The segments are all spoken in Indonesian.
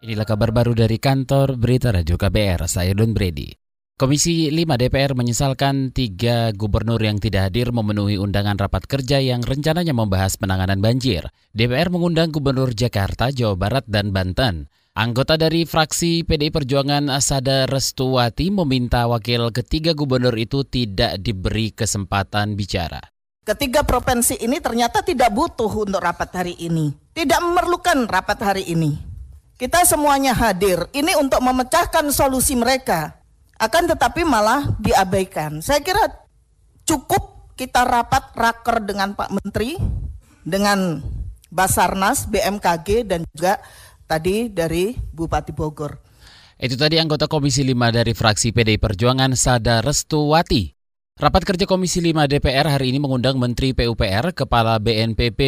Inilah kabar baru dari kantor Berita Radio KBR, saya Don Brady. Komisi 5 DPR menyesalkan tiga gubernur yang tidak hadir memenuhi undangan rapat kerja yang rencananya membahas penanganan banjir. DPR mengundang Gubernur Jakarta, Jawa Barat, dan Banten. Anggota dari fraksi PDI Perjuangan Asada Restuwati meminta wakil ketiga gubernur itu tidak diberi kesempatan bicara. Ketiga provinsi ini ternyata tidak butuh untuk rapat hari ini. Tidak memerlukan rapat hari ini kita semuanya hadir. Ini untuk memecahkan solusi mereka. Akan tetapi malah diabaikan. Saya kira cukup kita rapat raker dengan Pak Menteri, dengan Basarnas, BMKG, dan juga tadi dari Bupati Bogor. Itu tadi anggota Komisi 5 dari fraksi PDI Perjuangan Sada Restuwati. Rapat kerja Komisi 5 DPR hari ini mengundang Menteri PUPR, Kepala BNPB,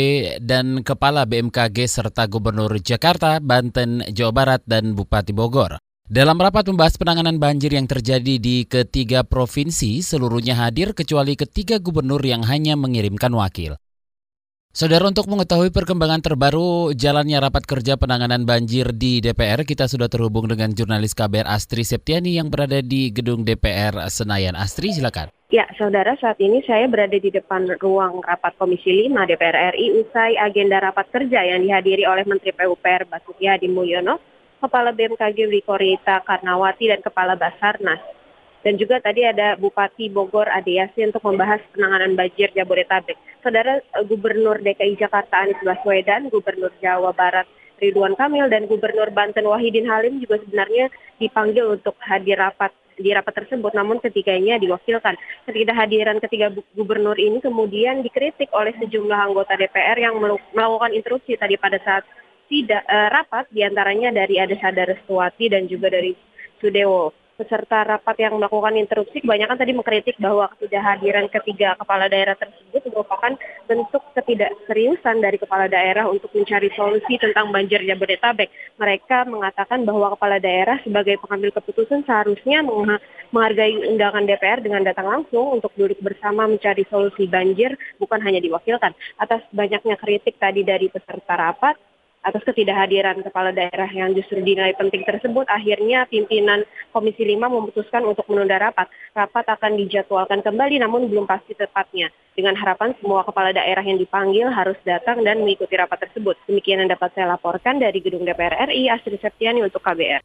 dan Kepala BMKG serta Gubernur Jakarta, Banten, Jawa Barat, dan Bupati Bogor. Dalam rapat membahas penanganan banjir yang terjadi di ketiga provinsi, seluruhnya hadir kecuali ketiga gubernur yang hanya mengirimkan wakil. Saudara untuk mengetahui perkembangan terbaru jalannya rapat kerja penanganan banjir di DPR, kita sudah terhubung dengan jurnalis KBR Astri Septiani yang berada di gedung DPR Senayan. Astri, silakan. Ya, saudara, saat ini saya berada di depan ruang rapat Komisi 5 DPR RI usai agenda rapat kerja yang dihadiri oleh Menteri PUPR Basuki Hadi Mulyono, Kepala BMKG Wikorita Karnawati, dan Kepala Basarnas. Dan juga tadi ada Bupati Bogor Ade Yasin untuk membahas penanganan banjir Jabodetabek. Saudara eh, Gubernur DKI Jakarta Anies Baswedan, Gubernur Jawa Barat Ridwan Kamil dan Gubernur Banten Wahidin Halim juga sebenarnya dipanggil untuk hadir rapat di rapat tersebut, namun ketiganya diwakilkan. Ketidakhadiran ketiga gubernur ini kemudian dikritik oleh sejumlah anggota DPR yang melakukan interupsi tadi pada saat tidak uh, rapat, di antaranya dari Ade Sadar Restuati dan juga dari Sudewo peserta rapat yang melakukan interupsi kebanyakan tadi mengkritik bahwa ketidakhadiran ketiga kepala daerah tersebut merupakan bentuk ketidakseriusan dari kepala daerah untuk mencari solusi tentang banjir Jabodetabek. Mereka mengatakan bahwa kepala daerah sebagai pengambil keputusan seharusnya menghargai undangan DPR dengan datang langsung untuk duduk bersama mencari solusi banjir bukan hanya diwakilkan. Atas banyaknya kritik tadi dari peserta rapat, atas ketidakhadiran kepala daerah yang justru dinilai penting tersebut, akhirnya pimpinan Komisi 5 memutuskan untuk menunda rapat. Rapat akan dijadwalkan kembali namun belum pasti tepatnya. Dengan harapan semua kepala daerah yang dipanggil harus datang dan mengikuti rapat tersebut. Demikian yang dapat saya laporkan dari Gedung DPR RI, Astri Septiani untuk KBR.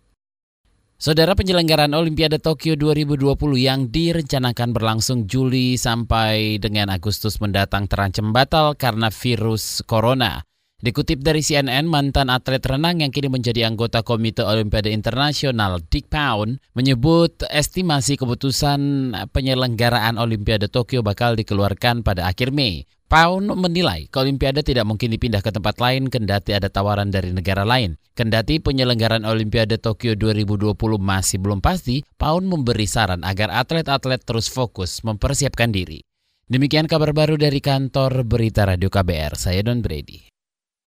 Saudara penyelenggaraan Olimpiade Tokyo 2020 yang direncanakan berlangsung Juli sampai dengan Agustus mendatang terancam batal karena virus corona. Dikutip dari CNN, mantan atlet renang yang kini menjadi anggota Komite Olimpiade Internasional, Dick Pound, menyebut estimasi keputusan penyelenggaraan Olimpiade Tokyo bakal dikeluarkan pada akhir Mei. Pound menilai Olimpiade tidak mungkin dipindah ke tempat lain kendati ada tawaran dari negara lain. Kendati penyelenggaraan Olimpiade Tokyo 2020 masih belum pasti, Pound memberi saran agar atlet-atlet terus fokus mempersiapkan diri. Demikian kabar baru dari kantor Berita Radio KBR, saya Don Brady.